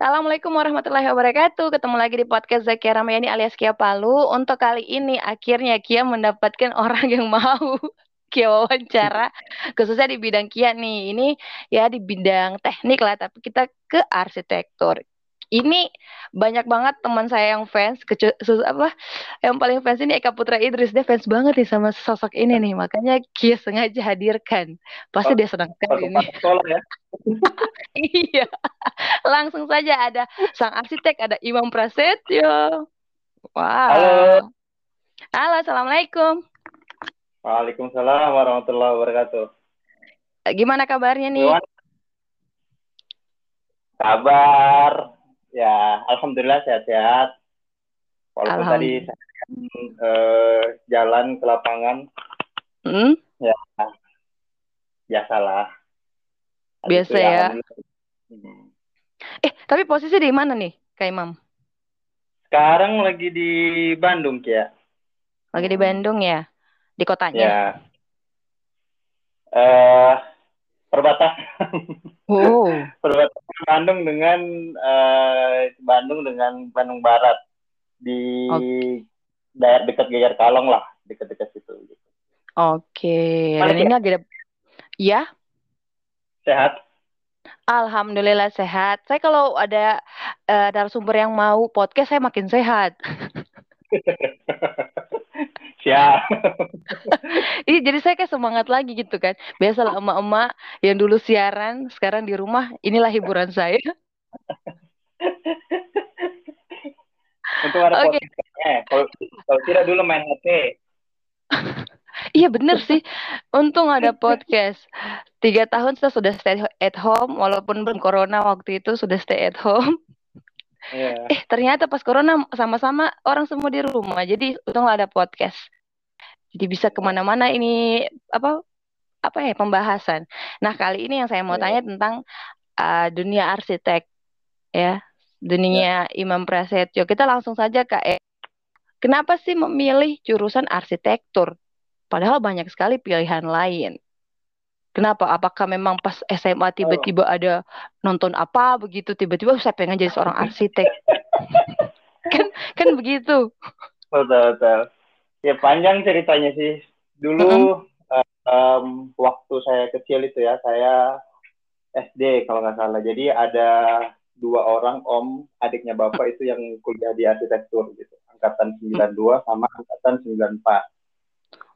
Assalamualaikum warahmatullahi wabarakatuh. Ketemu lagi di podcast Zakia Ramayani alias Kia Palu. Untuk kali ini akhirnya Kia mendapatkan orang yang mau Kia wawancara khususnya di bidang Kia nih. Ini ya di bidang teknik lah, tapi kita ke arsitektur ini banyak banget teman saya yang fans kecu apa yang paling fans ini Eka Putra Idris. Dia fans banget nih sama sosok ini nih. Makanya Kia sengaja hadirkan. Pasti dia senang sekali ini sekolah ya. Iya. Langsung saja ada sang arsitek ada Imam Prasetyo. Wow. Halo. Halo assalamualaikum. Waalaikumsalam warahmatullahi wabarakatuh. Gimana kabarnya nih? Kabar Ya, alhamdulillah sehat-sehat. Walaupun tadi saya uh, jalan ke lapangan, hmm? ya biasalah. Biasa ya. Hmm. Eh, tapi posisi di mana nih, Kak Imam? Sekarang lagi di Bandung, ya. Lagi di Bandung ya? Di kotanya? Ya. Eh, uh, perbatasan. Oh. perbatasan Bandung dengan uh, Bandung dengan Bandung Barat di okay. daerah dekat Geger Kalong lah, dekat-dekat situ. Oke. Okay. Dan ini lagi ada Ya. Sehat. Alhamdulillah sehat. Saya kalau ada uh, narasumber yang mau podcast, saya makin sehat. Siap. Iya, jadi saya kayak semangat lagi gitu kan. Biasalah emak-emak yang dulu siaran, sekarang di rumah, inilah hiburan saya. Untuk ada okay. Eh, kalau, kalau tidak dulu main HP. iya bener sih. Untung ada podcast. Tiga tahun saya sudah stay at home, walaupun belum corona waktu itu sudah stay at home. Yeah. Eh ternyata pas corona sama-sama orang semua di rumah, jadi untung ada podcast. Jadi bisa ke mana-mana ini apa apa ya pembahasan. Nah kali ini yang saya mau yeah. tanya tentang uh, dunia arsitek, ya dunia yeah. Imam Prasetyo. Kita langsung saja kak. E. Kenapa sih memilih jurusan arsitektur? Padahal banyak sekali pilihan lain. Kenapa? Apakah memang pas SMA tiba-tiba ada nonton apa begitu tiba-tiba saya pengen jadi seorang arsitek? kan kan begitu. Betul betul. Ya panjang ceritanya sih. Dulu mm -hmm. um, waktu saya kecil itu ya saya SD kalau nggak salah. Jadi ada dua orang om adiknya bapak itu yang kuliah di arsitektur gitu. Angkatan 92 sama angkatan 94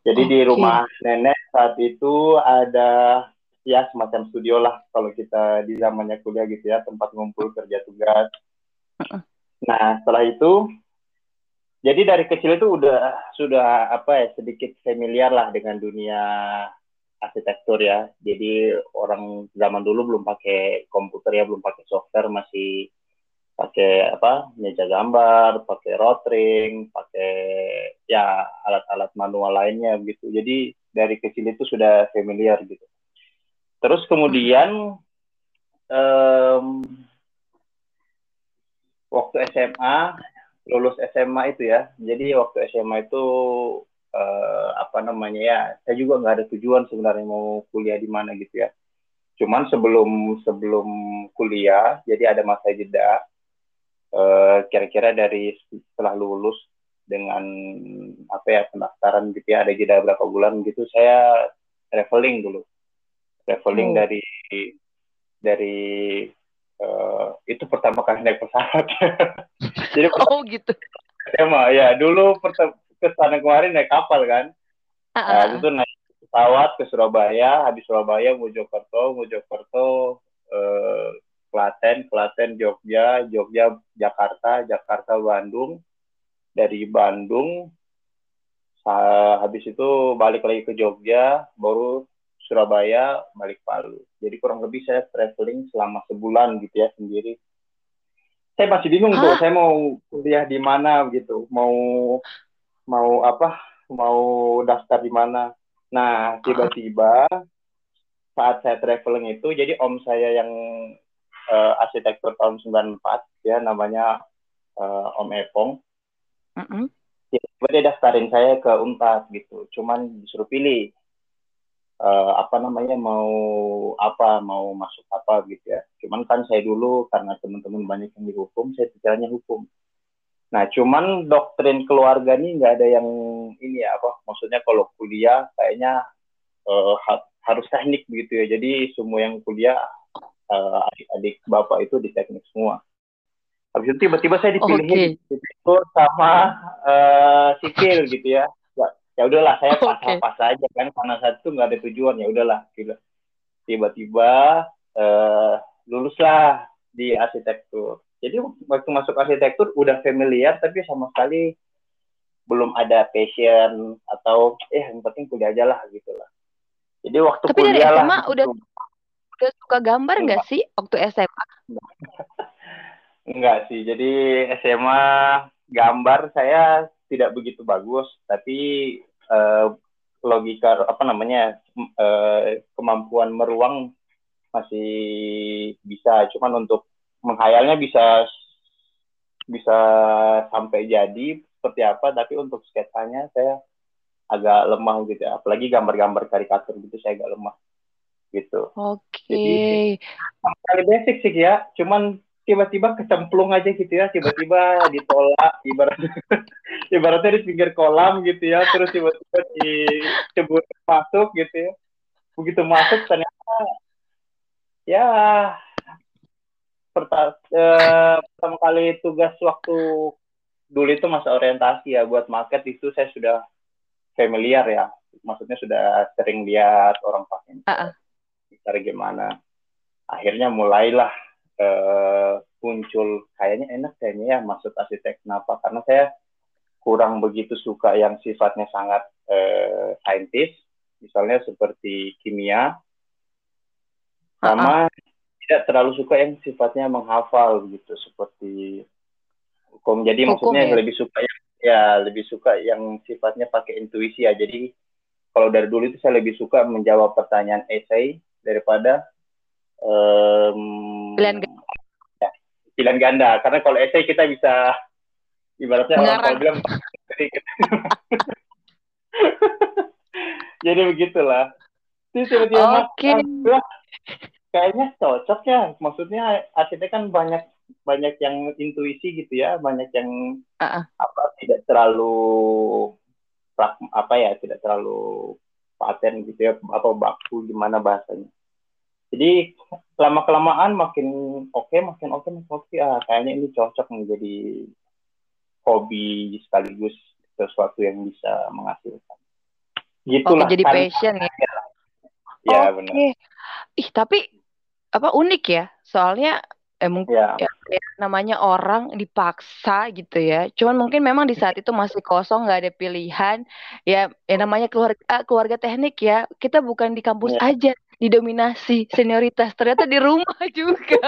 jadi okay. di rumah nenek saat itu ada ya semacam studio lah kalau kita di zamannya kuliah gitu ya tempat ngumpul kerja tugas. Nah setelah itu jadi dari kecil itu udah sudah apa ya sedikit familiar lah dengan dunia arsitektur ya. Jadi orang zaman dulu belum pakai komputer ya, belum pakai software, masih pakai apa meja gambar, pakai rotring, pakai ya alat-alat manual lainnya gitu. Jadi dari kecil itu sudah familiar gitu. Terus kemudian um, waktu SMA lulus SMA itu ya. Jadi waktu SMA itu uh, apa namanya ya, saya juga nggak ada tujuan sebenarnya mau kuliah di mana gitu ya. Cuman sebelum sebelum kuliah, jadi ada masa jeda kira-kira uh, dari setelah lulus dengan apa ya pendaftaran gitu ya ada jeda berapa bulan gitu saya traveling dulu traveling hmm. dari dari uh, itu pertama kali naik pesawat jadi oh gitu tema ya dulu ke sana kemarin naik kapal kan uh -uh. nah, itu naik pesawat ke Surabaya habis Surabaya Mojokerto Mojokerto uh, Klaten, Klaten, Jogja, Jogja, Jakarta, Jakarta, Bandung. Dari Bandung, habis itu balik lagi ke Jogja, baru Surabaya, balik Palu. Jadi kurang lebih saya traveling selama sebulan gitu ya sendiri. Saya masih bingung tuh, saya mau kuliah di mana gitu, mau mau apa, mau daftar di mana. Nah tiba-tiba saat saya traveling itu, jadi om saya yang uh, arsitektur tahun 94 ya namanya uh, Om Epong. Mm -hmm. Ya, dia daftarin saya ke Unpad gitu, cuman disuruh pilih uh, apa namanya mau apa mau masuk apa gitu ya cuman kan saya dulu karena teman-teman banyak yang dihukum saya pikirannya hukum nah cuman doktrin keluarga nih nggak ada yang ini ya apa maksudnya kalau kuliah kayaknya uh, ha harus teknik begitu ya jadi semua yang kuliah uh, adik-adik bapak itu di teknik semua habis itu tiba-tiba saya dipilih okay. sama uh, sipil gitu ya ya udahlah saya pas okay. aja kan karena satu nggak ada tujuan ya udahlah gitu tiba-tiba uh, luluslah di arsitektur jadi waktu masuk arsitektur udah familiar tapi sama sekali belum ada passion atau eh yang penting kuliah aja lah gitu lah jadi waktu tapi kuliah dari SMA lah, udah gitu. Udah suka gambar nggak sih waktu SMA Enggak sih jadi SMA gambar saya tidak begitu bagus, tapi uh, logika apa namanya uh, kemampuan meruang masih bisa, cuman untuk menghayalnya bisa bisa sampai jadi seperti apa, tapi untuk sketsanya saya agak lemah gitu, ya. apalagi gambar-gambar karikatur gitu saya agak lemah gitu. Oke. Okay. Jadi basic sih ya, cuman tiba-tiba kecemplung aja gitu ya tiba-tiba ditolak ibarat ibaratnya di pinggir kolam gitu ya terus tiba-tiba dicebur masuk gitu ya begitu masuk ternyata ya pertama, eh, pertama kali tugas waktu dulu itu masa orientasi ya buat market itu saya sudah familiar ya maksudnya sudah sering lihat orang pakai uh -uh. Cara gimana. Akhirnya mulailah uh, muncul kayaknya enak kayaknya ya masuk arsitek kenapa? Karena saya kurang begitu suka yang sifatnya sangat uh, saintis. Misalnya seperti kimia. Sama uh -uh. tidak terlalu suka yang sifatnya menghafal gitu seperti hukum. Jadi hukum, maksudnya ya? lebih suka yang ya lebih suka yang sifatnya pakai intuisi ya. Jadi kalau dari dulu itu saya lebih suka menjawab pertanyaan essay daripada um, pilihan ganda. Ya, pilihan ganda karena kalau essay kita bisa ibaratnya Mengarang. orang kalau bilang jadi begitulah terus tiba-tiba okay. kayaknya cocok ya maksudnya arsitek kan banyak banyak yang intuisi gitu ya banyak yang uh -uh. apa tidak terlalu apa ya tidak terlalu paten gitu ya atau baku gimana bahasanya jadi lama kelamaan makin oke okay, makin oke okay, makin oke okay. ah kayaknya ini cocok menjadi hobi sekaligus sesuatu yang bisa menghasilkan gitulah oke, jadi kan. passion ya ya okay. benar ih tapi apa unik ya soalnya eh mungkin ya. ya, ya namanya orang dipaksa gitu ya. Cuman mungkin memang di saat itu masih kosong nggak ada pilihan. Ya ya namanya keluarga keluarga teknik ya. Kita bukan di kampus ya. aja didominasi senioritas. Ternyata di rumah juga.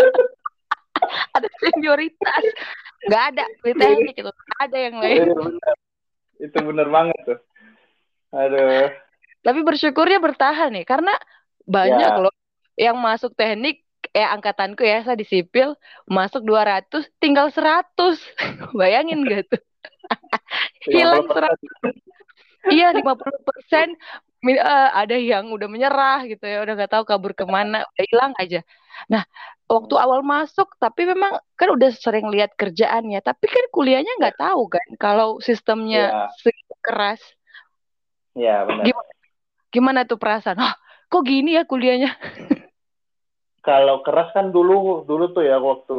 Ada senioritas. Nggak ada di teknik itu. Ada yang lain. Iya, itu bener banget tuh. Aduh. Tapi bersyukurnya bertahan nih karena banyak ya. loh yang masuk teknik eh angkatanku ya saya di sipil masuk 200 tinggal 100 bayangin gak tuh hilang 100 iya 50 persen. Uh, ada yang udah menyerah gitu ya udah nggak tahu kabur ke mana udah hilang aja. Nah waktu awal masuk tapi memang kan udah sering lihat kerjaannya tapi kan kuliahnya nggak tahu kan kalau sistemnya ya. keras. Ya benar. Gimana, gimana tuh perasaan? Oh, kok gini ya kuliahnya kalau keras kan dulu dulu tuh ya waktu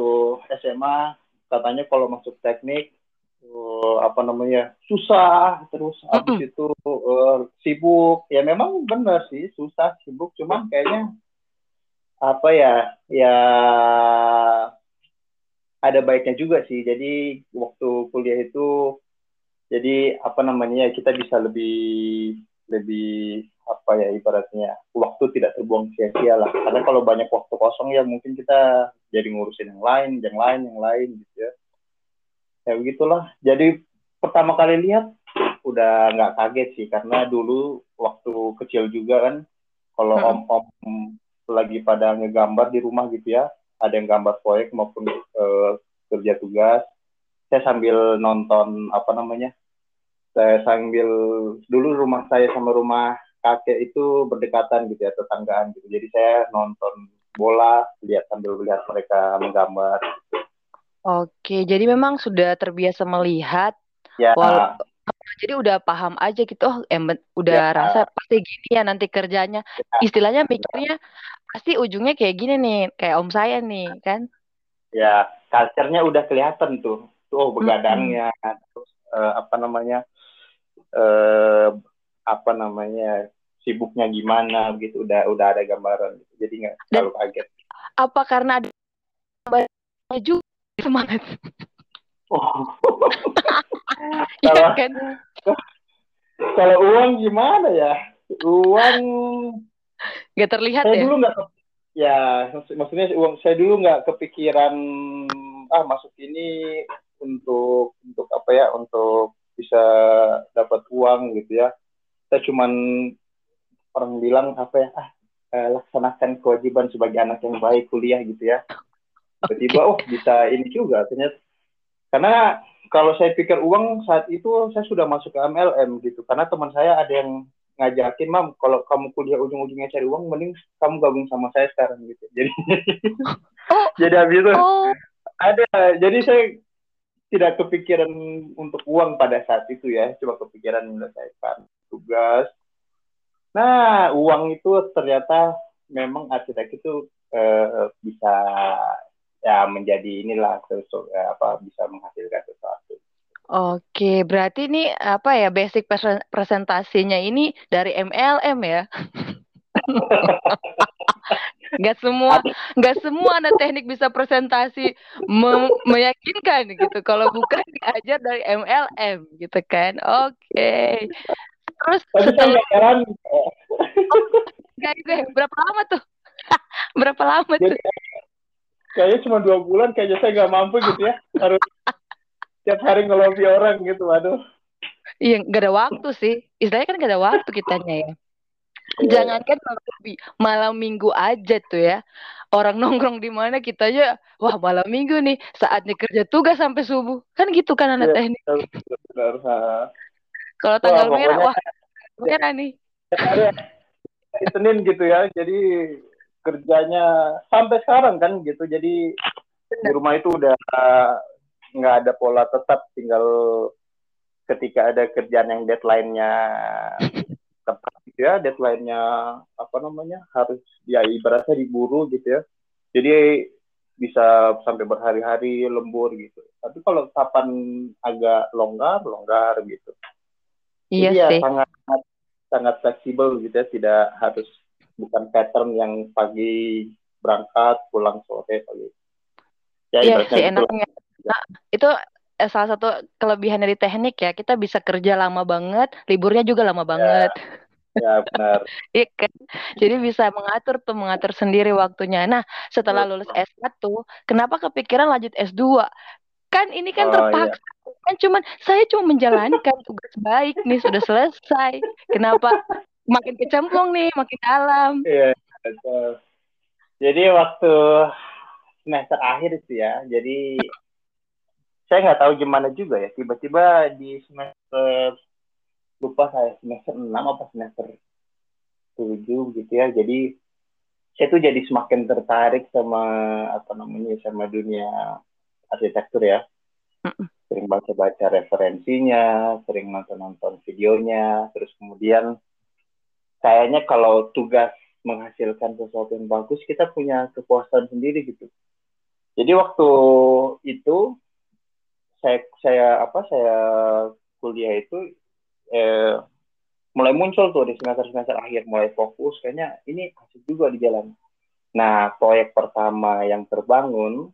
SMA katanya kalau masuk teknik uh, apa namanya susah terus habis itu uh, sibuk. Ya memang benar sih susah sibuk. Cuman kayaknya apa ya ya ada baiknya juga sih. Jadi waktu kuliah itu jadi apa namanya kita bisa lebih lebih apa ya ibaratnya waktu tidak terbuang sia-sia lah. Karena kalau banyak waktu kosong ya mungkin kita jadi ngurusin yang lain yang lain yang lain gitu ya. Ya begitulah. Jadi pertama kali lihat udah nggak kaget sih. Karena dulu waktu kecil juga kan kalau hmm. om-om lagi pada ngegambar di rumah gitu ya ada yang gambar proyek maupun uh, kerja tugas saya sambil nonton apa namanya saya sambil dulu rumah saya sama rumah kakek itu berdekatan gitu ya tetanggaan gitu. Jadi saya nonton bola lihat sambil melihat mereka menggambar Oke, jadi memang sudah terbiasa melihat, ya. walau jadi udah paham aja gitu, oh em, udah Ya. rasa pasti gini ya nanti kerjanya. Istilahnya mikirnya pasti ujungnya kayak gini nih, kayak om saya nih, kan? ya culture-nya udah kelihatan tuh. Tuh begadangnya terus eh, apa namanya eh apa namanya sibuknya gimana gitu udah udah ada gambaran gitu. jadi nggak terlalu kaget Apa karena ada gambarnya juga semangat? oh. Iya Kalau- kan? kalau uang gimana ya uang Gak terlihat saya ya? dulu nggak ya maksud- maksudnya uang saya dulu nggak kepikiran ah masuk ini untuk untuk apa ya untuk bisa dapat uang gitu ya saya cuman orang bilang apa ya ah eh, laksanakan kewajiban sebagai anak yang baik kuliah gitu ya. Tiba-tiba oh bisa ini juga ternyata. Karena kalau saya pikir uang saat itu saya sudah masuk ke MLM gitu. Karena teman saya ada yang ngajakin mam kalau kamu kuliah ujung-ujungnya cari uang mending kamu gabung sama saya sekarang gitu. Jadi Oh. jadi habis itu Oh, ada. Jadi saya tidak kepikiran untuk uang pada saat itu ya. Cuma kepikiran menyelesaikan tugas nah uang itu ternyata memang arsitek itu eh, bisa ya menjadi inilah sesu- eh, apa bisa menghasilkan sesuatu oke. Berarti ini apa ya basic presen- presentasinya ini dari MLM ya? Gak semua, gak semua anak teknik bisa presentasi me- meyakinkan gitu. Kalau bukan diajar dari MLM gitu kan? Oke. Terus tapi setelah nggak jalan Gak gue, berapa lama tuh? berapa lama jadi tuh? kayaknya cuma dua bulan kayaknya saya nggak mampu gitu ya harus tiap hari ngelobi orang gitu aduh Iya, gak ada waktu sih. Istilahnya kan gak ada waktu kitanya ya. Jangankan malam minggu, malam minggu aja tuh ya. Orang nongkrong di mana kita aja, wah malam minggu nih, saatnya kerja tugas sampai subuh. Kan gitu kan anak Iya. teknik. benar, benar. Kalau tanggal Wah, merah, wah merah nih. Senin gitu ya jadi kerjanya sampai sekarang kan gitu jadi di rumah itu udah nggak ada pola tetap tinggal ketika ada kerjaan yang deadline-nya tepat gitu ya deadline-nya apa namanya harus ya ibaratnya diburu gitu ya. Jadi bisa sampai berhari-hari lembur gitu. Tapi kalau kapan agak longgar longgar gitu Iya jadi ya sih. sangat sangat fleksibel gitu ya, tidak harus bukan pattern yang pagi berangkat pulang sore pagi. Ya Iya sih gitu enaknya. Nah, itu eh, salah satu kelebihan dari teknik ya. Kita bisa kerja lama banget, liburnya juga lama banget. Ya benar. Iya kan? Jadi bisa mengatur tuh, mengatur sendiri waktunya. Nah, setelah lulus S1, kenapa kepikiran lanjut S2? Kan ini kan Oh, terpaksa. Kan cuman saya cuma menjalankan tugas baik nih sudah selesai. Kenapa makin kecemplung nih, makin dalam? Iya. betul. Jadi waktu semester akhir itu ya, jadi saya nggak tahu gimana juga ya. Tiba-tiba di semester lupa saya semester 6 apa semester 7 gitu ya. Jadi saya tuh jadi semakin tertarik sama apa namanya sama dunia arsitektur ya. Sering baca-baca referensinya, sering nonton-nonton videonya, terus kemudian kayaknya kalau tugas menghasilkan sesuatu yang bagus, kita punya kepuasan sendiri gitu. Jadi waktu itu saya saya apa saya kuliah itu eh, mulai muncul tuh di semester semester akhir mulai fokus kayaknya ini asik juga di jalan. Nah proyek pertama yang terbangun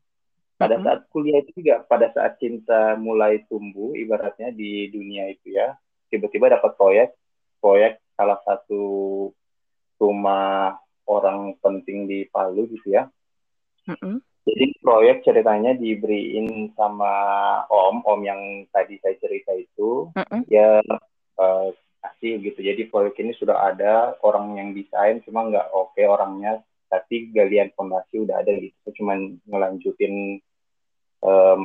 pada saat kuliah itu juga pada saat cinta mulai tumbuh ibaratnya di dunia itu ya tiba-tiba dapat proyek proyek salah satu rumah orang penting di Palu gitu ya. Jadi proyek ceritanya diberiin sama om om yang tadi saya cerita itu ya eh, kasih gitu. Jadi proyek ini sudah ada orang yang desain cuma nggak oke orangnya tapi galian fondasi udah ada gitu. Cuman ngelanjutin em,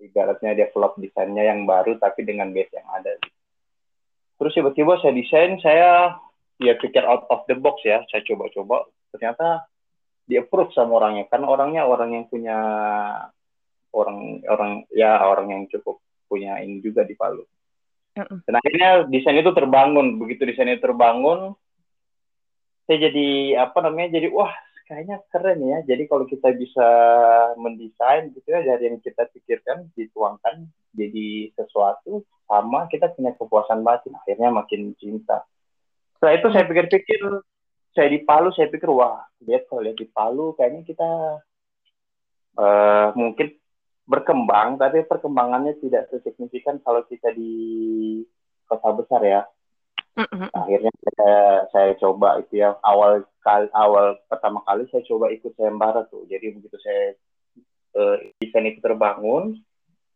ibaratnya develop desainnya yang baru tapi dengan base yang ada. Terus tiba-tiba saya desain saya ya pikir out of the box ya. Saya coba-coba ternyata di approve sama orangnya. Karena orangnya orang yang punya orang orang ya orang yang cukup punya ini juga di Palu. Dan akhirnya desain itu terbangun. Begitu desain itu terbangun saya jadi apa namanya jadi wah kayaknya keren ya. Jadi kalau kita bisa mendesain gitu ya dari yang kita pikirkan dituangkan jadi sesuatu sama kita punya kepuasan batin akhirnya makin cinta. Setelah itu saya pikir-pikir saya di Palu saya pikir wah lihat kalau lihat di Palu kayaknya kita uh, mungkin berkembang tapi perkembangannya tidak sesignifikan kalau kita di kota besar ya mm-hmm. akhirnya saya, saya coba itu ya awal kali awal pertama kali saya coba ikut sayembara tuh. Jadi begitu saya uh, desain itu terbangun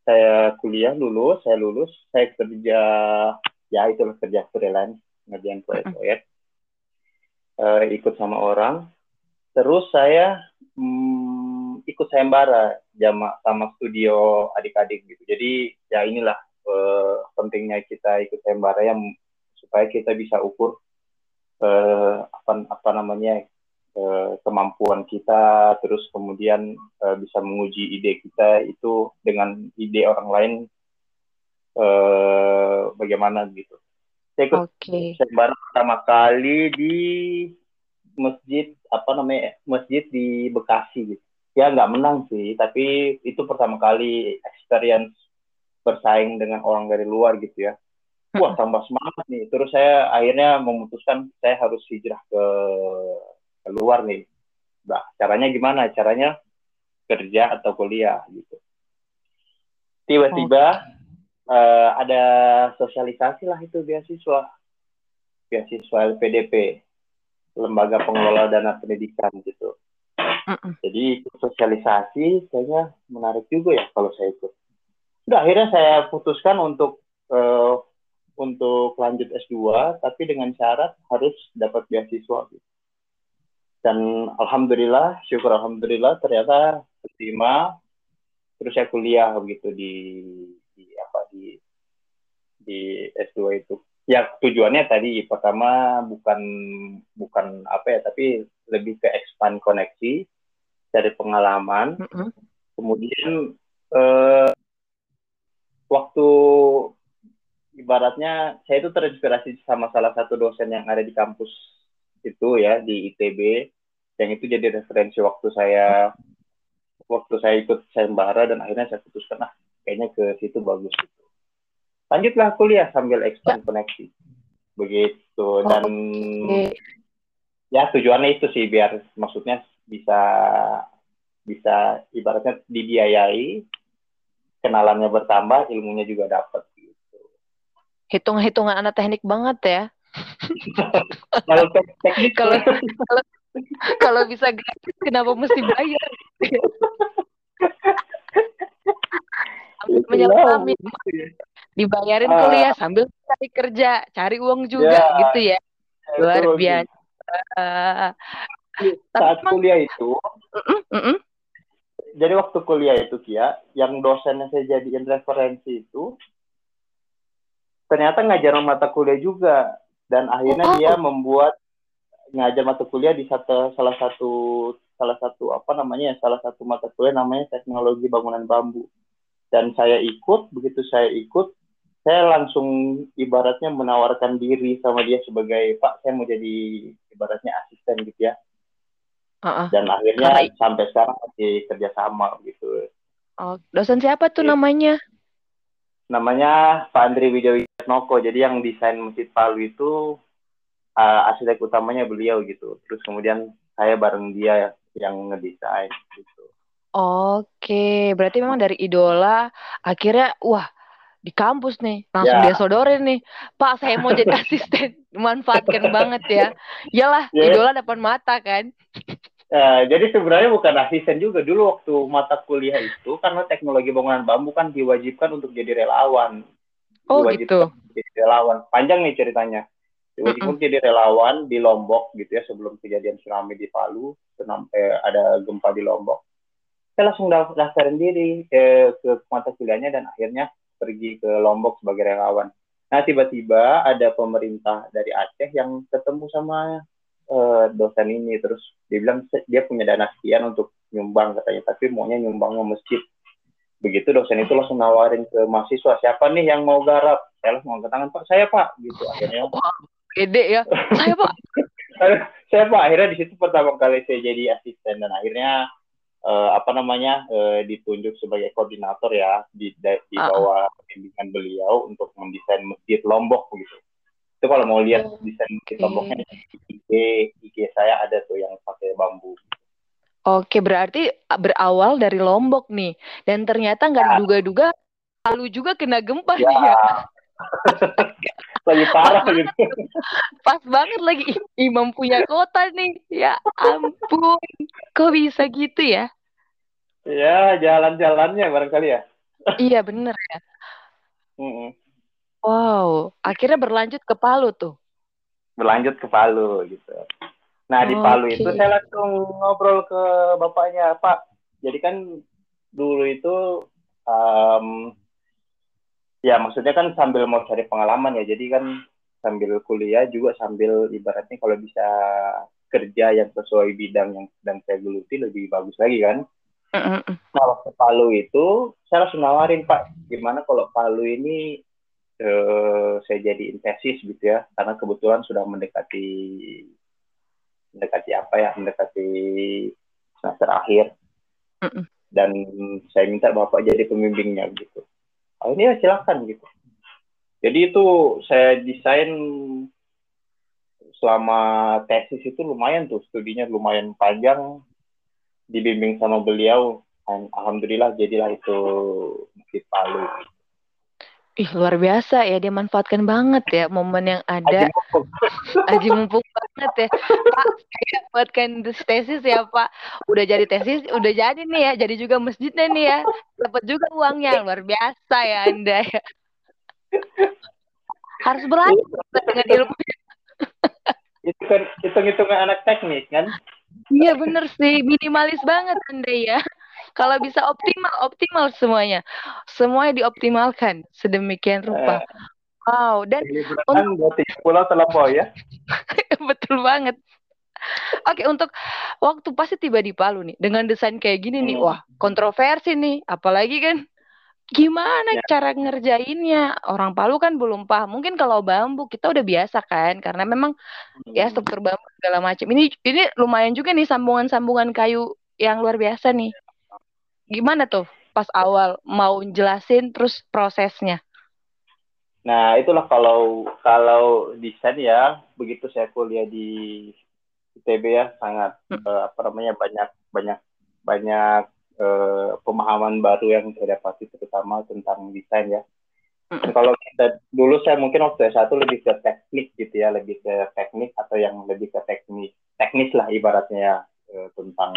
saya kuliah lulus saya lulus saya kerja ya itu kerja freelance ngerjain proyek-proyek uh, ikut sama orang. Terus saya hmm, ikut sayembara jama sama studio adik-adik gitu. Jadi ya inilah uh, pentingnya kita ikut sayembara yang supaya kita bisa ukur uh, apa apa namanya uh, kemampuan kita terus kemudian uh, bisa menguji ide kita itu dengan ide orang lain uh, bagaimana gitu. Saya ikut okay. sayembara pertama kali di masjid apa namanya masjid di Bekasi gitu. Ya nggak menang sih tapi itu pertama kali experience bersaing dengan orang dari luar gitu ya wah tambah semangat nih terus saya akhirnya memutuskan saya harus hijrah ke, ke luar nih nah caranya gimana caranya kerja atau kuliah gitu tiba-tiba oh. uh, ada sosialisasi lah itu beasiswa beasiswa LPDP lembaga pengelola dana pendidikan gitu. Jadi sosialisasi kayaknya menarik juga ya kalau saya ikut. Udah akhirnya saya putuskan untuk uh, untuk lanjut S2 tapi dengan syarat harus dapat beasiswa gitu. Dan alhamdulillah, syukur alhamdulillah ternyata terima terus saya kuliah begitu di di apa di di S2 itu ya tujuannya tadi pertama bukan bukan apa ya tapi lebih ke expand koneksi dari pengalaman mm -hmm. kemudian eh, waktu ibaratnya saya itu terinspirasi sama salah satu dosen yang ada di kampus itu ya di ITB yang itu jadi referensi waktu saya waktu saya ikut sayembara dan akhirnya saya putuskan ah kayaknya ke situ bagus gitu lanjutlah kuliah sambil expand ya. koneksi begitu oh, dan okay. ya tujuannya itu sih biar maksudnya bisa bisa ibaratnya dibiayai kenalannya bertambah ilmunya juga dapat hitung-hitungan anak teknik banget ya. Kalau teknik kalau kalau bisa gratis kenapa mesti bayar? Menyelami dibayarin uh, kuliah sambil cari kerja, cari uang juga yeah, gitu ya. Luar biasa. Uh, saat kuliah itu, jadi waktu kuliah itu Kia, yang dosen yang saya jadiin referensi itu ternyata ngajar mata kuliah juga. Dan akhirnya oh. dia membuat ngajar mata kuliah di satu salah satu salah satu apa namanya salah satu mata kuliah namanya teknologi bangunan bambu. Dan saya ikut begitu saya ikut saya langsung ibaratnya menawarkan diri sama dia sebagai Pak saya mau jadi ibaratnya asisten gitu ya. Uh-uh. dan akhirnya Karena... sampai sekarang masih kerjasama gitu. Oh dosen siapa tuh namanya? Namanya Pak Andri Wijoyatnoko jadi yang desain masjid Palu itu uh, arsitek utamanya beliau gitu. Terus kemudian saya bareng dia yang ngedesain gitu. Oke, berarti memang dari idola akhirnya wah di kampus nih langsung yeah. dia sodorin nih. Pak saya mau jadi asisten. Manfaatkan banget ya. Iyalah yeah. idola depan mata kan. Uh, jadi sebenarnya bukan asisten juga. Dulu waktu mata kuliah itu karena teknologi bangunan bambu kan diwajibkan untuk jadi relawan. Oh gitu. Jadi relawan. Panjang nih ceritanya. Diwajibkan mm -mm. jadi relawan di Lombok gitu ya sebelum kejadian tsunami di Palu, sampai ada gempa di Lombok. Saya langsung daftarin diri ke, ke mata kuliahnya dan akhirnya pergi ke Lombok sebagai relawan. Nah tiba-tiba ada pemerintah dari Aceh yang ketemu sama uh, dosen ini terus dia bilang dia punya dana sekian untuk nyumbang katanya tapi maunya nyumbangnya masjid begitu dosen itu langsung nawarin ke mahasiswa siapa nih yang mau garap? Saya langsung angkat tangan pak saya pak. Gitu akhirnya. Pede ya. Saya pak. Saya pak akhirnya di situ pertama kali saya jadi asisten dan akhirnya uh, apa namanya uh, ditunjuk sebagai koordinator ya di di ah, ah. bawah bimbingan beliau untuk mendesain masjid Lombok begitu itu kalau mau lihat oh, desain masjid Lomboknya IG IG saya ada tuh yang pakai bambu Oke, berarti berawal dari Lombok nih. Dan ternyata nggak ya. diduga-duga lalu juga kena gempa ya. nih ya. lagi parah gitu. Pas banget lagi imam punya kota nih. Ya ampun. Kok bisa gitu ya? Ya, jalan-jalannya barangkali ya. iya, bener ya. Mm -mm. Wow, akhirnya berlanjut ke Palu tuh. Berlanjut ke Palu gitu. Nah di Palu okay. itu saya langsung ngobrol ke bapaknya Pak. Jadi kan dulu itu um, ya maksudnya kan sambil mau cari pengalaman ya. Jadi kan sambil kuliah juga sambil ibaratnya kalau bisa kerja yang sesuai bidang yang sedang saya geluti lebih bagus lagi kan. Nah waktu Palu itu saya langsung nawarin Pak, gimana kalau Palu ini uh, saya jadi tesis gitu ya, karena kebetulan sudah mendekati mendekati apa ya mendekati semester akhir. Mm -mm. dan saya minta bapak jadi pembimbingnya gitu. Oh ini ya silakan gitu. Jadi itu saya desain selama tesis itu lumayan tuh studinya lumayan panjang dibimbing sama beliau. Alhamdulillah jadilah itu Masjid Palu Ih, luar biasa ya, dia manfaatkan banget ya momen yang ada. Aji mumpung banget ya. Pak, saya buatkan tesis ya Pak. Udah jadi tesis, udah jadi nih ya. Jadi juga masjidnya nih ya. Dapat juga uangnya, luar biasa ya Anda ya. Harus berlanjut dengan ilmu. Itu kan hitung-hitungan anak teknik kan? Iya bener sih, minimalis banget Anda ya. Kalau bisa optimal, optimal semuanya. Semuanya dioptimalkan sedemikian rupa. Eh, wow, dan untuk pulau terlampau ya. Betul banget. Oke, untuk waktu pasti tiba di Palu nih dengan desain kayak gini hmm. nih, wah kontroversi nih, apalagi kan gimana ya. cara ngerjainnya orang Palu kan belum paham mungkin kalau bambu kita udah biasa kan karena memang ya hmm. ya struktur bambu segala macam ini ini lumayan juga nih sambungan-sambungan kayu yang luar biasa nih gimana tuh pas awal mau jelasin terus prosesnya? Nah, itulah kalau kalau desain ya, begitu saya kuliah di ITB ya sangat hmm. uh, apa namanya banyak banyak banyak uh, pemahaman baru yang saya dapati terutama tentang desain ya. Hmm. Kalau kita dulu saya mungkin waktu S1 lebih ke teknik gitu ya, lebih ke teknik atau yang lebih ke teknis teknis lah ibaratnya ya, uh, tentang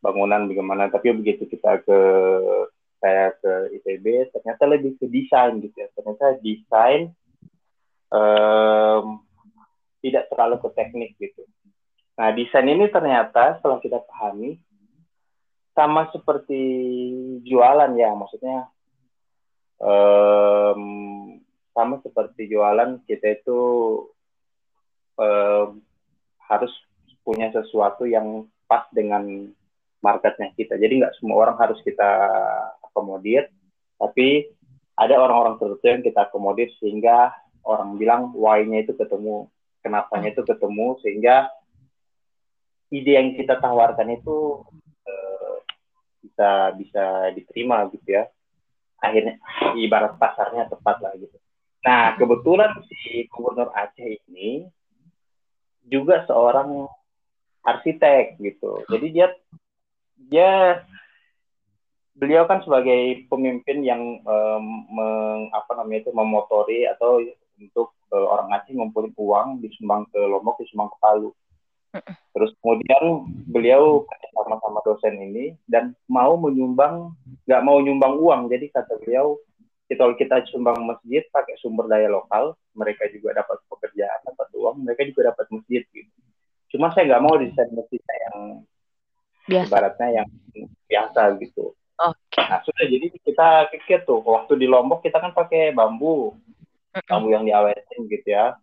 bangunan bagaimana. Tapi begitu kita ke saya ke ITB ternyata lebih ke desain gitu ya. Ternyata desain um, tidak terlalu ke teknik gitu. Nah desain ini ternyata setelah kita pahami sama seperti jualan ya. Maksudnya um, sama seperti jualan kita itu um, harus punya sesuatu yang pas dengan marketnya kita. Jadi nggak semua orang harus kita akomodir, tapi ada orang-orang tertentu yang kita akomodir sehingga orang bilang why-nya itu ketemu, kenapanya itu ketemu sehingga ide yang kita tawarkan itu uh, bisa bisa diterima gitu ya. Akhirnya ibarat pasarnya tepat lah gitu. Nah kebetulan si gubernur Aceh ini juga seorang arsitek gitu. Jadi dia dia beliau kan sebagai pemimpin yang um, meng, apa namanya itu memotori atau untuk uh, orang Aceh ngumpulin uang disumbang ke Lombok disumbang ke Palu. Terus kemudian beliau sama-sama dosen ini dan mau menyumbang nggak mau nyumbang uang jadi kata beliau kalau kita sumbang masjid pakai sumber daya lokal mereka juga dapat pekerjaan dapat uang mereka juga dapat masjid gitu. Cuma saya nggak mau desain masjidnya yang biasa. ibaratnya yang biasa gitu. Oke. Okay. Nah sudah jadi kita pikir tuh waktu di Lombok kita kan pakai bambu. bambu yang diawetin gitu ya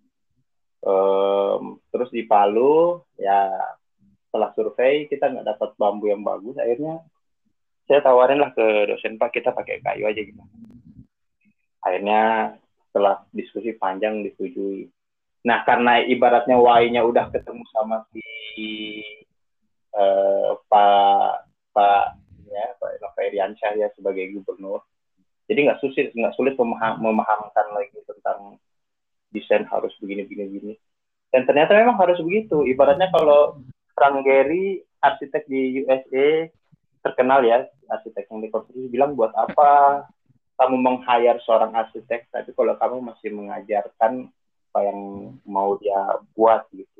um, terus di Palu ya setelah survei kita nggak dapat bambu yang bagus akhirnya saya tawarin lah ke dosen pak kita pakai kayu aja gitu akhirnya setelah diskusi panjang disetujui nah karena ibaratnya wainya udah ketemu sama si uh, pak pak ya pak Iriansyah ya sebagai gubernur. Jadi nggak sulit nggak sulit memaham, memahamkan lagi tentang desain harus begini begini begini. Dan ternyata memang harus begitu. Ibaratnya kalau Frank Gehry arsitek di USA terkenal ya arsitek yang dikonstruksi bilang buat apa? Kamu meng-hire seorang arsitek tapi kalau kamu masih mengajarkan apa yang mau dia buat gitu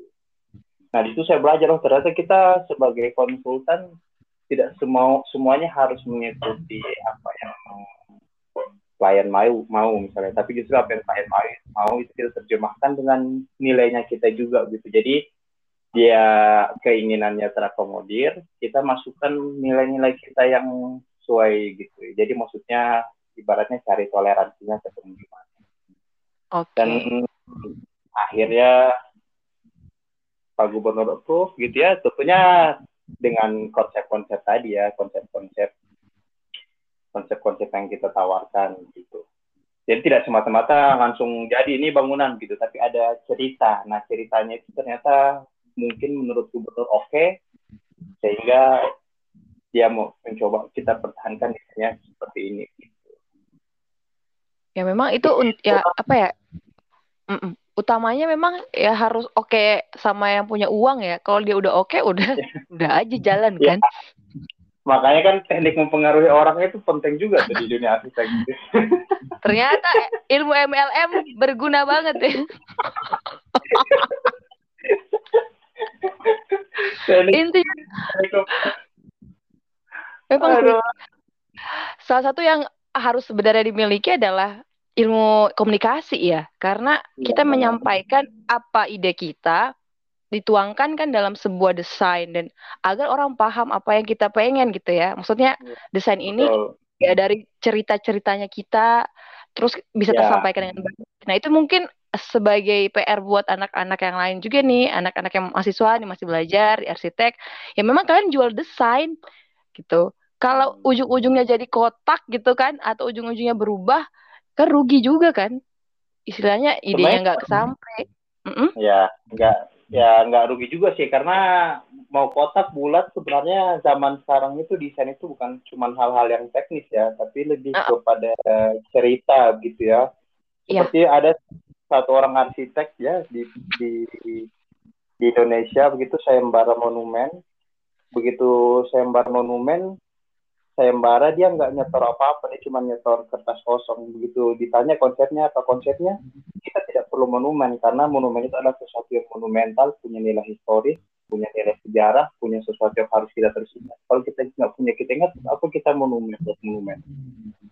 nah di situ saya belajar oh ternyata kita sebagai konsultan tidak semua semuanya harus mengikuti apa yang klien mau mau misalnya. Tapi justru apa yang klien mau mau itu kita terjemahkan dengan nilainya kita juga gitu. Jadi dia keinginannya terakomodir kita masukkan nilai-nilai kita yang sesuai gitu. Jadi maksudnya ibaratnya cari toleransinya ketemu gimana. Okay. dan akhirnya Pak Gubernur approve gitu ya tentunya dengan konsep-konsep tadi ya konsep-konsep konsep-konsep yang kita tawarkan gitu. Jadi tidak semata-mata langsung jadi ini bangunan gitu, tapi ada cerita. Nah ceritanya itu ternyata mungkin menurut gubernur oke, okay, sehingga dia mau mencoba kita pertahankan misalnya seperti ini. Gitu. Ya memang itu ya apa ya? Mm -mm. Utamanya memang ya harus oke okay sama yang punya uang ya. Kalau dia udah oke, okay, udah udah aja jalan ya. kan. Makanya kan teknik mempengaruhi orang itu penting juga tuh di dunia arsitek. Ternyata ilmu MLM berguna banget ya. Intinya memang salah satu yang harus sebenarnya dimiliki adalah ilmu komunikasi ya karena kita ya, menyampaikan apa ide kita dituangkan kan dalam sebuah desain dan agar orang paham apa yang kita pengen gitu ya. Maksudnya ya, desain ini ya dari cerita-ceritanya kita terus bisa ya. tersampaikan dengan baik. Nah, itu mungkin sebagai PR buat anak-anak yang lain juga nih, anak-anak yang mahasiswa nih masih belajar di arsitek. Ya memang kalian jual desain gitu. Kalau hmm. ujung-ujungnya jadi kotak gitu kan atau ujung-ujungnya berubah kan rugi juga kan. Istilahnya idenya nggak kesampai. Mm -mm. Ya, nggak ya nggak rugi juga sih karena mau kotak bulat sebenarnya zaman sekarang itu desain itu bukan cuma hal-hal yang teknis ya tapi lebih uh. kepada cerita gitu ya iya. seperti yeah. ada satu orang arsitek ya di di di Indonesia begitu sayembara monumen begitu sayembara monumen sayembara dia nggak nyetor apa-apa dia cuma nyetor kertas kosong. Begitu ditanya konsepnya apa konsepnya kita tidak perlu monumen karena monumen itu adalah sesuatu yang monumental punya nilai historis punya nilai sejarah punya sesuatu yang harus kita terus ingat kalau kita nggak punya kita ingat apa kita monumen buat monumen?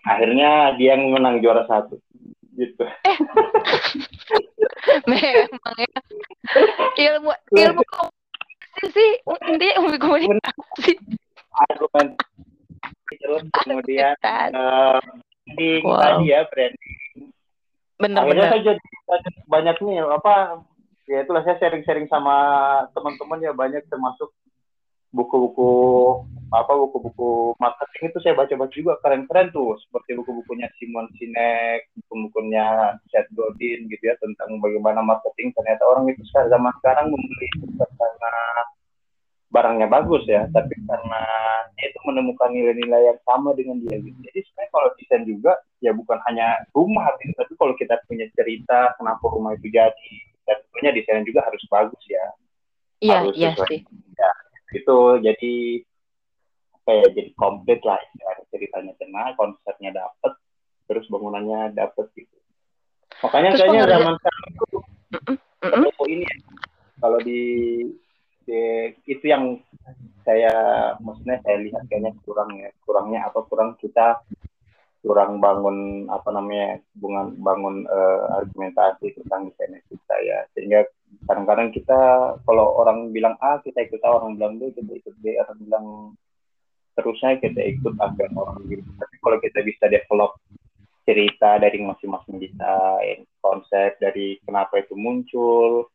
Akhirnya dia yang menang juara satu. Gitu. Eh. memang ya. Ilmu ilmu komunikasi sih intinya ilmu komunikasi. Argumen terus kemudian uh, branding wow. tadi ya branding. Benar akhirnya saya jadi banyak nih apa ya itulah saya sharing-sharing sama teman-teman ya banyak termasuk buku-buku apa buku-buku marketing itu saya baca-baca juga keren-keren tuh seperti buku-bukunya Simon Sinek, buku-bukunya Seth Godin gitu ya tentang bagaimana marketing. Ternyata orang itu sekarang zaman sekarang membeli karena barangnya bagus ya, tapi karena dia itu menemukan nilai-nilai yang sama dengan dia gitu. Jadi sebenarnya kalau desain juga ya bukan hanya rumah gitu, tapi kalau kita punya cerita kenapa rumah itu jadi, dan tentunya desain juga harus bagus ya. Iya, iya sih. Ya, itu jadi apa ya, jadi komplit lah ya. ceritanya kena, konsepnya dapet, terus bangunannya dapet gitu. Makanya terus kayaknya zaman sekarang itu mm -mm. ini ya, kalau di itu yang saya maksudnya saya lihat kayaknya kurang ya kurangnya apa kurang kita kurang bangun apa namanya bangun bangun uh, argumentasi tentang desain kita ya sehingga kadang-kadang kita kalau orang bilang A kita ikut A orang bilang B kita ikut B orang bilang terusnya kita ikut agar orang gitu tapi kalau kita bisa develop cerita dari masing-masing desain, konsep dari kenapa itu muncul.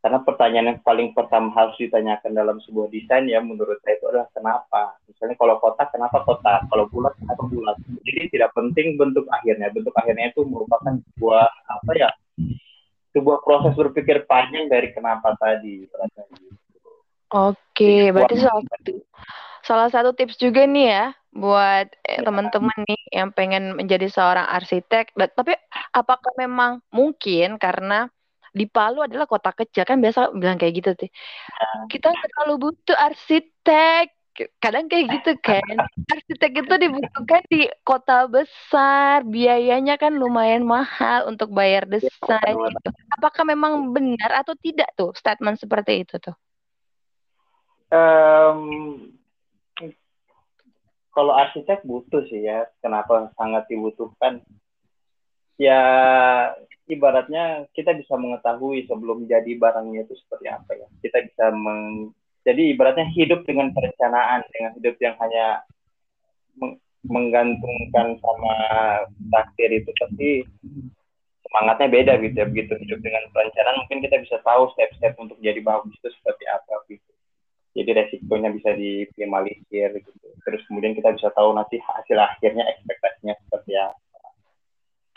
Karena pertanyaan yang paling pertama harus ditanyakan dalam sebuah desain ya menurut saya itu adalah kenapa. Misalnya kalau kotak, kenapa kotak? Kalau bulat, kenapa bulat? Jadi tidak penting bentuk akhirnya. Bentuk akhirnya itu merupakan sebuah apa ya? Sebuah proses berpikir panjang dari kenapa tadi. Oke, berarti salah satu salah satu tips juga nih ya buat eh, teman-teman nih yang pengen menjadi seorang arsitek. Tapi apakah memang mungkin karena di Palu adalah kota kecil kan biasa bilang kayak gitu sih. Kita nggak terlalu butuh arsitek. Kadang kayak gitu kan. Arsitek itu dibutuhkan di kota besar, biayanya kan lumayan mahal untuk bayar desain. Gitu. Apakah memang benar atau tidak tuh statement seperti itu tuh? Um, kalau arsitek butuh sih ya. Kenapa sangat dibutuhkan? Ya ibaratnya kita bisa mengetahui sebelum jadi barangnya itu seperti apa ya. Kita bisa meng jadi ibaratnya hidup dengan perencanaan, dengan hidup yang hanya meng menggantungkan sama takdir itu pasti semangatnya beda gitu ya. Begitu hidup dengan perencanaan mungkin kita bisa tahu step-step untuk jadi bagus itu seperti apa gitu jadi resikonya bisa diminimalisir gitu terus kemudian kita bisa tahu nanti hasil akhirnya ekspektasinya seperti apa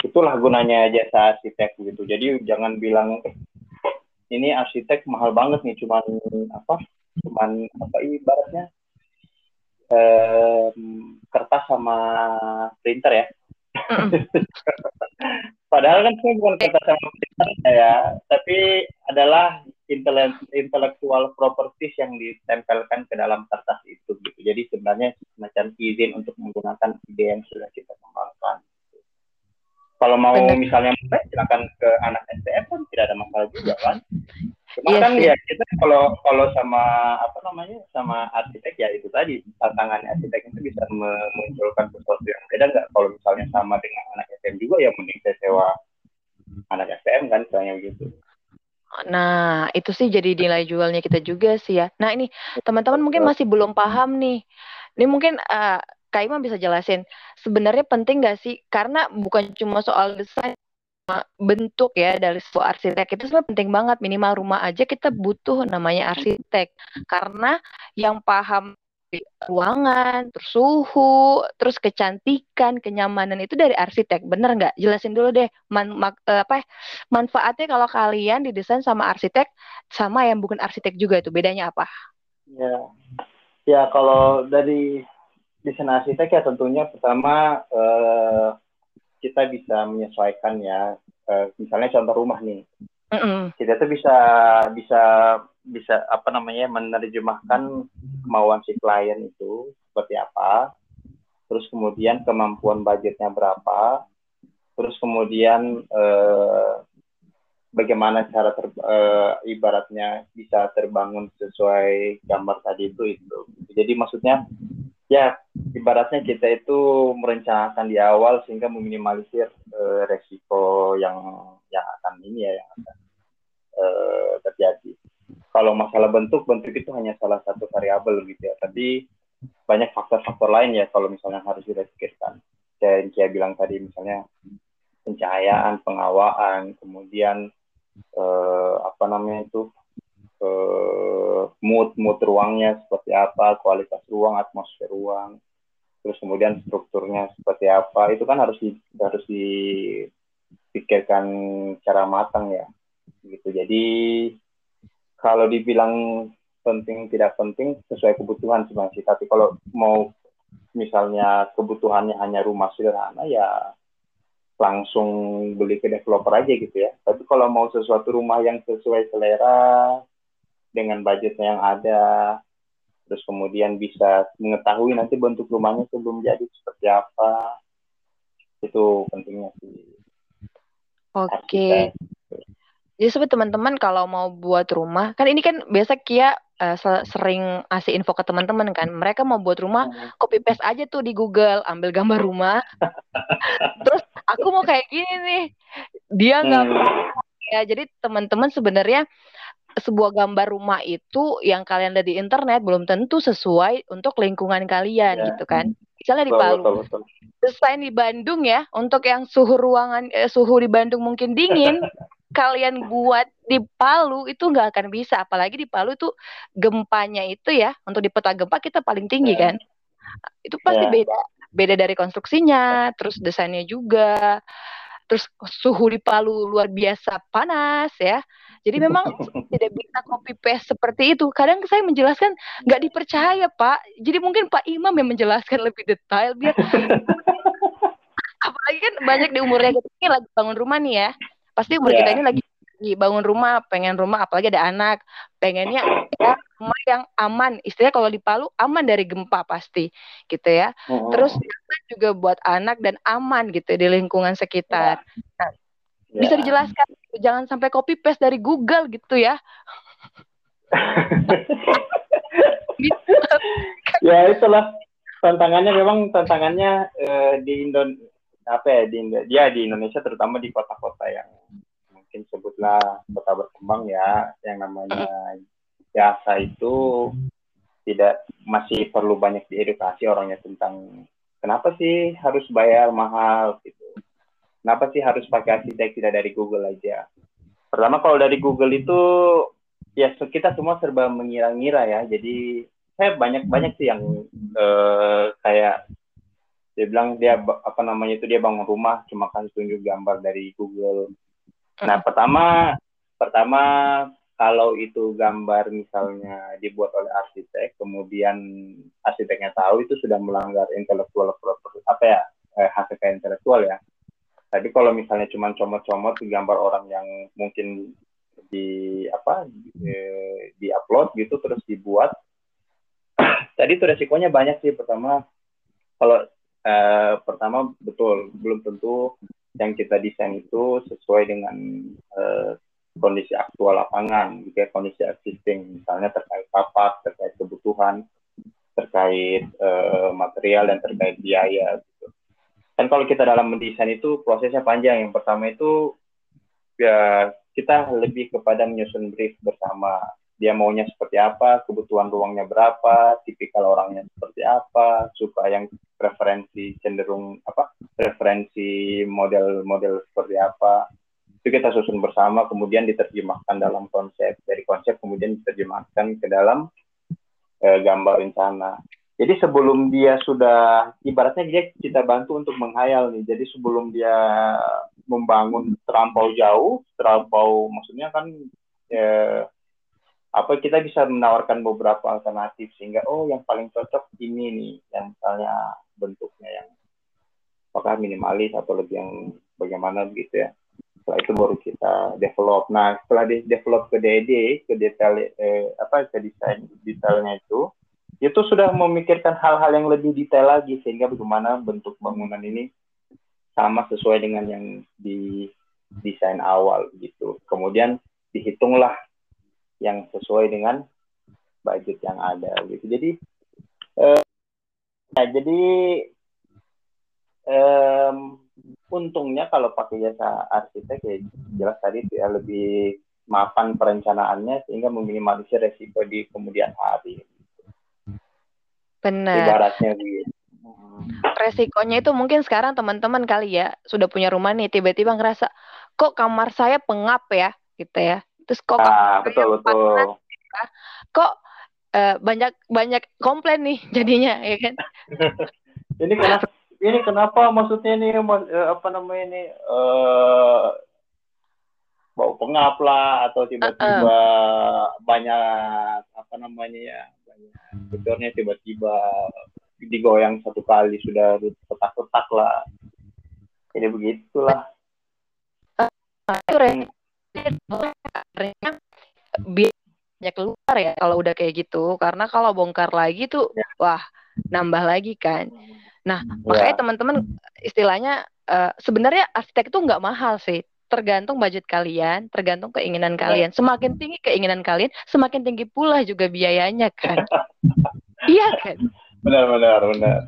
itulah gunanya jasa arsitek gitu jadi jangan bilang eh, ini arsitek mahal banget nih cuman apa cuman apa ibaratnya eh, kertas sama printer ya Padahal kan saya bukan kertas sama printer ya, tapi adalah intellectual properties yang ditempelkan ke dalam kertas itu gitu. Jadi sebenarnya semacam izin untuk menggunakan ide yang sudah kita kembangkan. Kalau mau Benar. misalnya silakan ke anak STM kan tidak ada masalah juga kan. Cuma yes, kan yes. ya kita kalau kalau sama apa namanya sama arsitek ya itu tadi tantangan arsitek itu bisa memunculkan sesuatu yang beda nggak kalau misalnya sama dengan anak STM juga ya mending saya sewa anak STM kan misalnya begitu. Nah, itu sih jadi nilai jualnya kita juga sih ya. Nah, ini teman-teman mungkin masih belum paham nih. Ini mungkin uh, Kak Ima bisa jelasin, sebenarnya penting nggak sih? Karena bukan cuma soal desain, bentuk ya dari sebuah arsitek itu sebenarnya penting banget minimal rumah aja kita butuh namanya arsitek karena yang paham ruangan, terus suhu, terus kecantikan, kenyamanan itu dari arsitek, bener nggak? Jelasin dulu deh man, mak, eh, apa manfaatnya kalau kalian didesain sama arsitek, sama yang bukan arsitek juga itu bedanya apa? Ya, ya kalau dari desain arsitek ya tentunya pertama eh, kita bisa menyesuaikan ya, eh, misalnya contoh rumah nih, mm -mm. kita tuh bisa bisa bisa apa namanya menerjemahkan kemauan si klien itu seperti apa, terus kemudian kemampuan budgetnya berapa, terus kemudian eh, bagaimana cara ter, eh, ibaratnya bisa terbangun sesuai gambar tadi itu itu. Jadi maksudnya ya ibaratnya kita itu merencanakan di awal sehingga meminimalisir eh, resiko yang yang akan ini ya yang akan eh, terjadi. Kalau masalah bentuk bentuk itu hanya salah satu variabel gitu ya. Tapi banyak faktor-faktor lain ya kalau misalnya harus dipikirkan dan saya bilang tadi misalnya pencahayaan pengawaan kemudian eh, apa namanya itu eh, mood mood ruangnya seperti apa kualitas ruang atmosfer ruang terus kemudian strukturnya seperti apa itu kan harus di, harus dipikirkan cara matang ya gitu. Jadi kalau dibilang penting tidak penting sesuai kebutuhan sebenarnya tapi kalau mau misalnya kebutuhannya hanya rumah sederhana ya langsung beli ke developer aja gitu ya. Tapi kalau mau sesuatu rumah yang sesuai selera dengan budgetnya yang ada terus kemudian bisa mengetahui nanti bentuk rumahnya sebelum jadi seperti apa itu pentingnya sih oke okay. Jadi sebut teman-teman kalau mau buat rumah, kan ini kan biasa Kia uh, sering kasih info ke teman-teman kan. Mereka mau buat rumah, hmm. copy paste aja tuh di Google, ambil gambar rumah. Terus aku mau kayak gini nih. Dia nggak hmm. ya. Jadi teman-teman sebenarnya sebuah gambar rumah itu yang kalian lihat di internet belum tentu sesuai untuk lingkungan kalian ya. gitu kan. Misalnya di Palu. Betul, betul. Desain di Bandung ya, untuk yang suhu ruangan eh, suhu di Bandung mungkin dingin, kalian buat di Palu itu nggak akan bisa. Apalagi di Palu itu gempanya itu ya, untuk di peta gempa kita paling tinggi ya. kan. Itu pasti ya. beda. Beda dari konstruksinya, terus desainnya juga terus suhu di Palu luar biasa panas ya. Jadi memang tidak bisa copy paste seperti itu. Kadang saya menjelaskan nggak dipercaya Pak. Jadi mungkin Pak Imam yang menjelaskan lebih detail biar apalagi kan banyak di umurnya kita ini lagi bangun rumah nih ya. Pasti umur yeah. kita ini lagi bangun rumah, pengen rumah, apalagi ada anak, pengennya ya, rumah yang aman. Istilahnya kalau di Palu aman dari gempa pasti, gitu ya. Oh. Terus juga buat anak dan aman gitu di lingkungan sekitar. Nah, ya. Bisa dijelaskan, jangan sampai copy paste dari Google gitu ya. ya itulah tantangannya memang tantangannya uh, di Indonesia apa ya di ya di Indonesia terutama di kota-kota yang mungkin sebutlah kota berkembang ya yang namanya jasa itu tidak masih perlu banyak diedukasi orangnya tentang kenapa sih harus bayar mahal gitu kenapa sih harus pakai arsitek tidak dari Google aja? Pertama kalau dari Google itu ya kita semua serba mengira-ngira ya. Jadi saya banyak banyak sih yang uh, kayak dia bilang dia apa namanya itu dia bangun rumah cuma kasih tunjuk gambar dari Google. Nah, pertama pertama kalau itu gambar misalnya dibuat oleh arsitek, kemudian arsiteknya tahu itu sudah melanggar intelektual apa ya eh, hak kekayaan intelektual ya. Tapi kalau misalnya cuma comot-comot gambar orang yang mungkin di apa di, upload gitu terus dibuat, tadi itu resikonya banyak sih. Pertama kalau eh, pertama betul belum tentu yang kita desain itu sesuai dengan uh, kondisi aktual lapangan, gitu ya, kondisi existing, misalnya terkait kapas, terkait kebutuhan, terkait uh, material dan terkait biaya. Gitu. Dan kalau kita dalam mendesain itu prosesnya panjang. Yang pertama itu ya kita lebih kepada menyusun brief bersama dia maunya seperti apa, kebutuhan ruangnya berapa, tipikal orangnya seperti apa, suka yang preferensi cenderung apa, preferensi model-model seperti apa. Itu kita susun bersama, kemudian diterjemahkan dalam konsep. Dari konsep kemudian diterjemahkan ke dalam eh, gambar rencana. Jadi sebelum dia sudah, ibaratnya dia kita bantu untuk menghayal nih. Jadi sebelum dia membangun terlampau jauh, terlampau maksudnya kan eh, apa kita bisa menawarkan beberapa alternatif sehingga oh yang paling cocok ini nih yang misalnya bentuknya yang apakah minimalis atau lebih yang bagaimana gitu ya setelah itu baru kita develop nah setelah di develop ke DD ke detail eh, apa ke desain detailnya itu itu sudah memikirkan hal-hal yang lebih detail lagi sehingga bagaimana bentuk bangunan ini sama sesuai dengan yang di desain awal gitu kemudian dihitunglah yang sesuai dengan budget yang ada gitu jadi eh, nah, jadi eh, untungnya kalau pakai jasa arsitek ya jelas tadi ya lebih mapan perencanaannya sehingga meminimalisir resiko di kemudian hari. Benar. Ibaratnya gitu. Resikonya itu mungkin sekarang teman-teman kali ya sudah punya rumah nih tiba-tiba ngerasa kok kamar saya pengap ya gitu ya terus kok ah, betul betul ya? kok uh, banyak banyak komplain nih jadinya ya kan ini kenapa ini kenapa maksudnya nih eh, apa namanya ini uh, bau pengap lah atau tiba-tiba uh -uh. banyak apa namanya ya gedornya tiba-tiba digoyang satu kali sudah retak-retak lah. Ini begitulah. Banyak keluar ya kalau udah kayak gitu. Karena kalau bongkar lagi tuh ya. wah nambah lagi kan. Nah ya. makanya teman-teman istilahnya uh, sebenarnya arsitek itu nggak mahal sih tergantung budget kalian tergantung keinginan ya. kalian semakin tinggi keinginan kalian semakin tinggi pula juga biayanya kan iya kan benar benar benar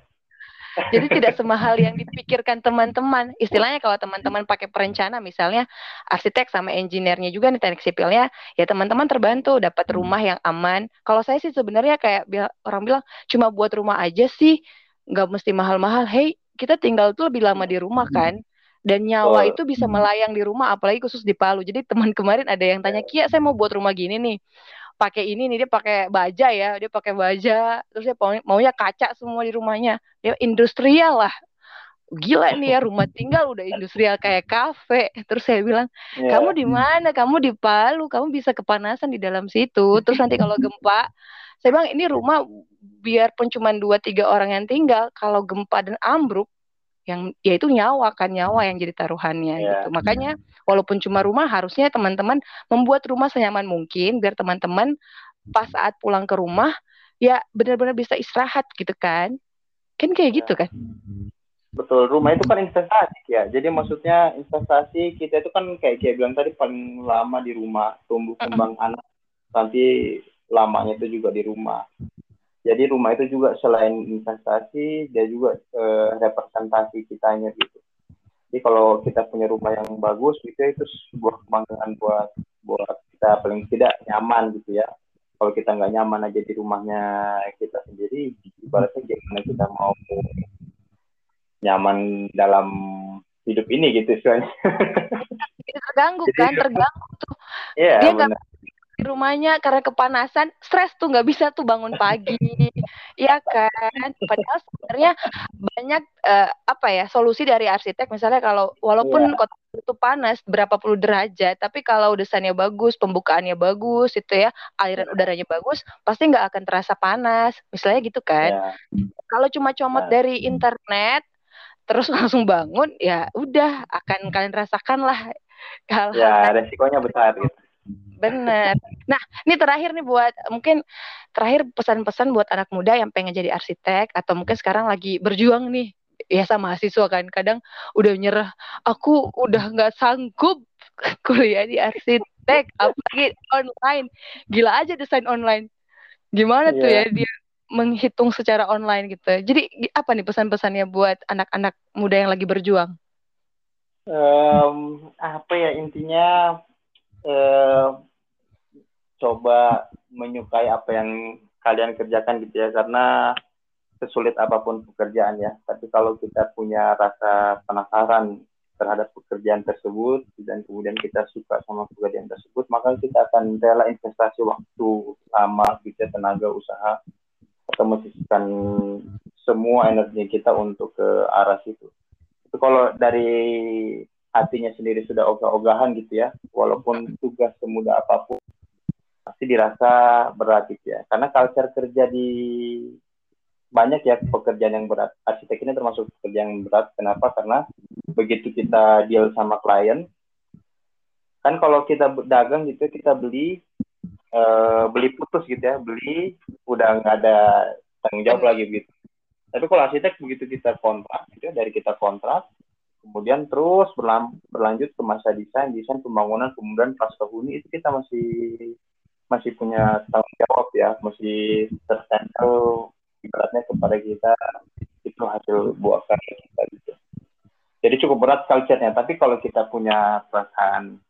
Jadi tidak semahal yang dipikirkan teman-teman. Istilahnya kalau teman-teman pakai perencana misalnya arsitek sama engineer-nya juga nih teknik sipilnya, ya teman-teman terbantu dapat rumah yang aman. Kalau saya sih sebenarnya kayak orang bilang cuma buat rumah aja sih, nggak mesti mahal-mahal. Hey, kita tinggal tuh lebih lama di rumah kan dan nyawa oh. itu bisa melayang di rumah apalagi khusus di Palu. Jadi teman kemarin ada yang tanya Kia saya mau buat rumah gini nih. Pakai ini nih dia pakai baja ya dia pakai baja. Terus dia maunya kaca semua di rumahnya. Dia industrial lah. Gila nih ya rumah tinggal udah industrial kayak kafe. Terus saya bilang yeah. kamu di mana? Kamu di Palu. Kamu bisa kepanasan di dalam situ. Terus nanti kalau gempa saya bilang ini rumah biarpun cuma dua tiga orang yang tinggal kalau gempa dan ambruk yang yaitu nyawa kan nyawa yang jadi taruhannya yeah. gitu. Makanya walaupun cuma rumah harusnya teman-teman membuat rumah senyaman mungkin biar teman-teman pas saat pulang ke rumah ya benar-benar bisa istirahat gitu kan. Kan kayak yeah. gitu kan. Betul rumah itu kan investasi ya. Jadi maksudnya investasi kita itu kan kayak kayak bilang tadi paling lama di rumah tumbuh kembang uh -uh. anak nanti lamanya itu juga di rumah jadi rumah itu juga selain investasi dia juga eh, representasi kitanya gitu jadi kalau kita punya rumah yang bagus gitu itu sebuah kebanggaan buat buat kita paling tidak nyaman gitu ya kalau kita nggak nyaman aja di rumahnya kita sendiri ibaratnya gimana kita mau nyaman dalam hidup ini gitu istilahnya. terganggu kan, terganggu tuh. Iya, dia nggak di rumahnya karena kepanasan stres tuh nggak bisa tuh bangun pagi ya kan padahal sebenarnya banyak uh, apa ya solusi dari arsitek misalnya kalau walaupun yeah. kota itu panas berapa puluh derajat tapi kalau desainnya bagus pembukaannya bagus itu ya aliran yeah. udaranya bagus pasti nggak akan terasa panas misalnya gitu kan yeah. kalau cuma comot yeah. dari internet terus langsung bangun ya udah akan kalian rasakan lah hal-hal ya resikonya besar gitu Bener. Nah, ini terakhir nih buat mungkin terakhir pesan-pesan buat anak muda yang pengen jadi arsitek atau mungkin sekarang lagi berjuang nih ya sama mahasiswa kan kadang udah nyerah aku udah nggak sanggup kuliah di arsitek apalagi online gila aja desain online gimana yeah. tuh ya iya. dia menghitung secara online gitu jadi apa nih pesan-pesannya buat anak-anak muda yang lagi berjuang um, apa ya intinya eh, coba menyukai apa yang kalian kerjakan gitu ya karena sesulit apa pun pekerjaan ya. Tapi kalau kita punya rasa penasaran terhadap pekerjaan tersebut dan kemudian kita suka sama pekerjaan tersebut maka kita akan rela investasi waktu lama kita tenaga usaha atau mensisihkan semua energi kita untuk ke arah situ. Itu kalau dari hatinya sendiri sudah ogah-ogahan gitu ya, walaupun tugas semudah apa pun pasti dirasa berat gitu ya. Karena culture kerja di banyak ya pekerjaan yang berat. Arsitek ini termasuk pekerjaan yang berat. Kenapa? Karena begitu kita deal sama klien, kan kalau kita dagang gitu kita beli uh, beli putus gitu ya, beli udah nggak ada tanggung jawab lagi gitu. Tapi kalau arsitek begitu kita kontrak gitu ya, dari kita kontrak kemudian terus berlan berlanjut ke masa desain desain pembangunan kemudian pasca huni itu kita masih masih punya tanggung jawab ya masih tertempel ibaratnya kepada kita itu hasil buah karya kita gitu. Jadi cukup berat culture-nya tapi kalau kita punya perasaan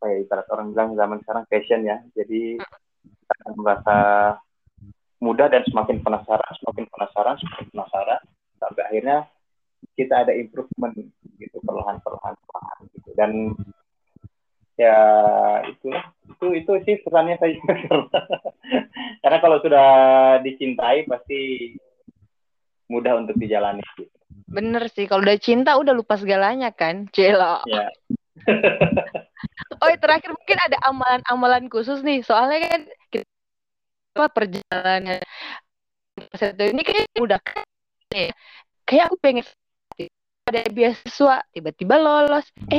kayak ibarat orang bilang zaman sekarang passion ya jadi kita akan merasa mudah dan semakin penasaran semakin penasaran semakin penasaran sampai akhirnya kita ada improvement gitu perlahan-perlahan perlahan gitu. Dan ya itu itu itu sih pesannya saya. Karena kalau sudah dicintai pasti mudah untuk dijalani gitu. bener sih kalau udah cinta udah lupa segalanya kan celo. Ya. oh terakhir mungkin ada amalan-amalan khusus nih. Soalnya kan kita apa perjalanan. Ini kayak udah kayak aku pengen ada beasiswa tiba-tiba lolos. Eh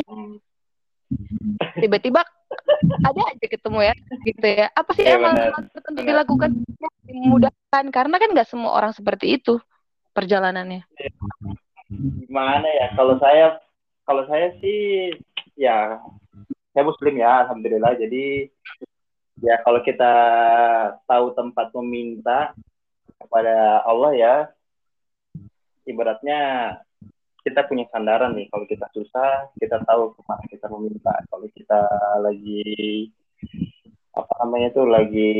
tiba-tiba ada aja ketemu ya gitu ya. Apa sih ya, emang tertentu dilakukan? Dimudahkan karena kan nggak semua orang seperti itu perjalanannya. Gimana ya? Kalau saya kalau saya sih ya saya muslim ya alhamdulillah. Jadi ya kalau kita tahu tempat meminta kepada Allah ya ibaratnya kita punya sandaran nih. Kalau kita susah kita tahu ke mana kita meminta. Kalau kita lagi apa namanya itu lagi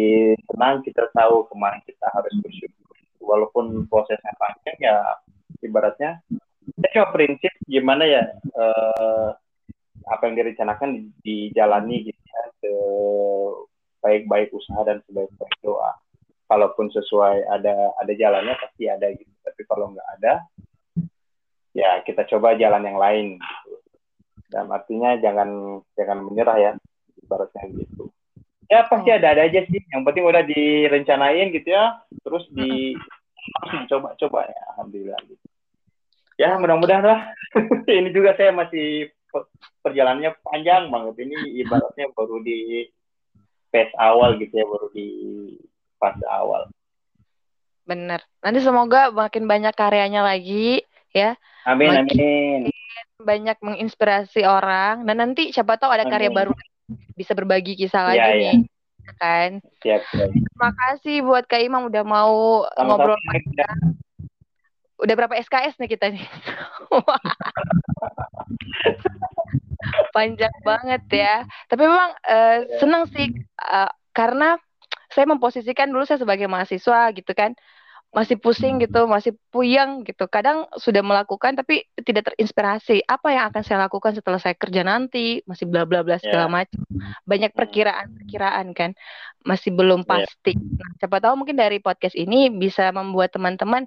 senang kita tahu ke mana kita harus bersyukur. Walaupun prosesnya panjang ya ibaratnya saya cuma prinsip gimana ya eh, apa yang direncanakan dijalani gitu ya baik-baik usaha dan sebaik-baik doa. Kalaupun sesuai ada ada jalannya pasti ada gitu. Tapi kalau nggak ada ya kita coba jalan yang lain gitu. dan artinya jangan jangan menyerah ya ibaratnya gitu. Ya pasti ada ada aja sih. Yang penting udah direncanain gitu ya. Terus di coba-coba ya. Alhamdulillah gitu. Ya mudah-mudahan lah. Ini juga saya masih perjalanannya panjang banget. Ini ibaratnya baru di phase awal gitu ya. Baru di fase awal. Bener. Nanti semoga makin banyak karyanya lagi ya. Amin makin amin. Banyak menginspirasi orang dan nanti siapa tahu ada amin. karya baru bisa berbagi kisah lagi ya, nih. Ya. Kan? Siap, siap. Terima kasih buat Kak Imam udah mau Sama ngobrol kita. Udah berapa SKS nih kita nih? Panjang banget ya. Tapi memang uh, senang sih uh, karena saya memposisikan dulu saya sebagai mahasiswa gitu kan masih pusing gitu, masih puyeng gitu. Kadang sudah melakukan tapi tidak terinspirasi. Apa yang akan saya lakukan setelah saya kerja nanti? Masih bla bla bla segala yeah. macam. Banyak hmm. perkiraan-perkiraan kan. Masih belum ya. pasti. Yeah. Nah, siapa tahu mungkin dari podcast ini bisa membuat teman-teman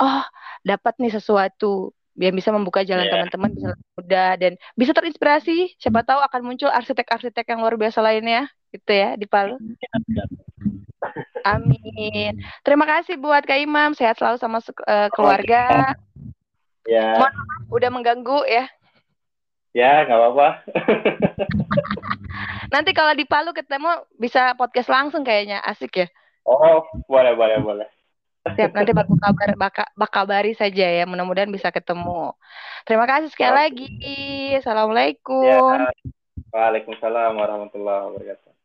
oh, dapat nih sesuatu yang bisa membuka jalan yeah. teman-teman bisa mudah dan bisa terinspirasi. Siapa tahu akan muncul arsitek-arsitek yang luar biasa lainnya gitu ya di Palu. Amin. Terima kasih buat Kak Imam. Sehat selalu sama uh, keluarga. Ya. Mohon udah mengganggu ya. Ya, nggak apa-apa. Nanti kalau di Palu ketemu bisa podcast langsung kayaknya asik ya. Oh, boleh, boleh, boleh. Siap, nanti baku kabar, baka, bakabari saja ya. Mudah-mudahan bisa ketemu. Terima kasih sekali lagi. Assalamualaikum. Ya. Waalaikumsalam warahmatullahi wabarakatuh.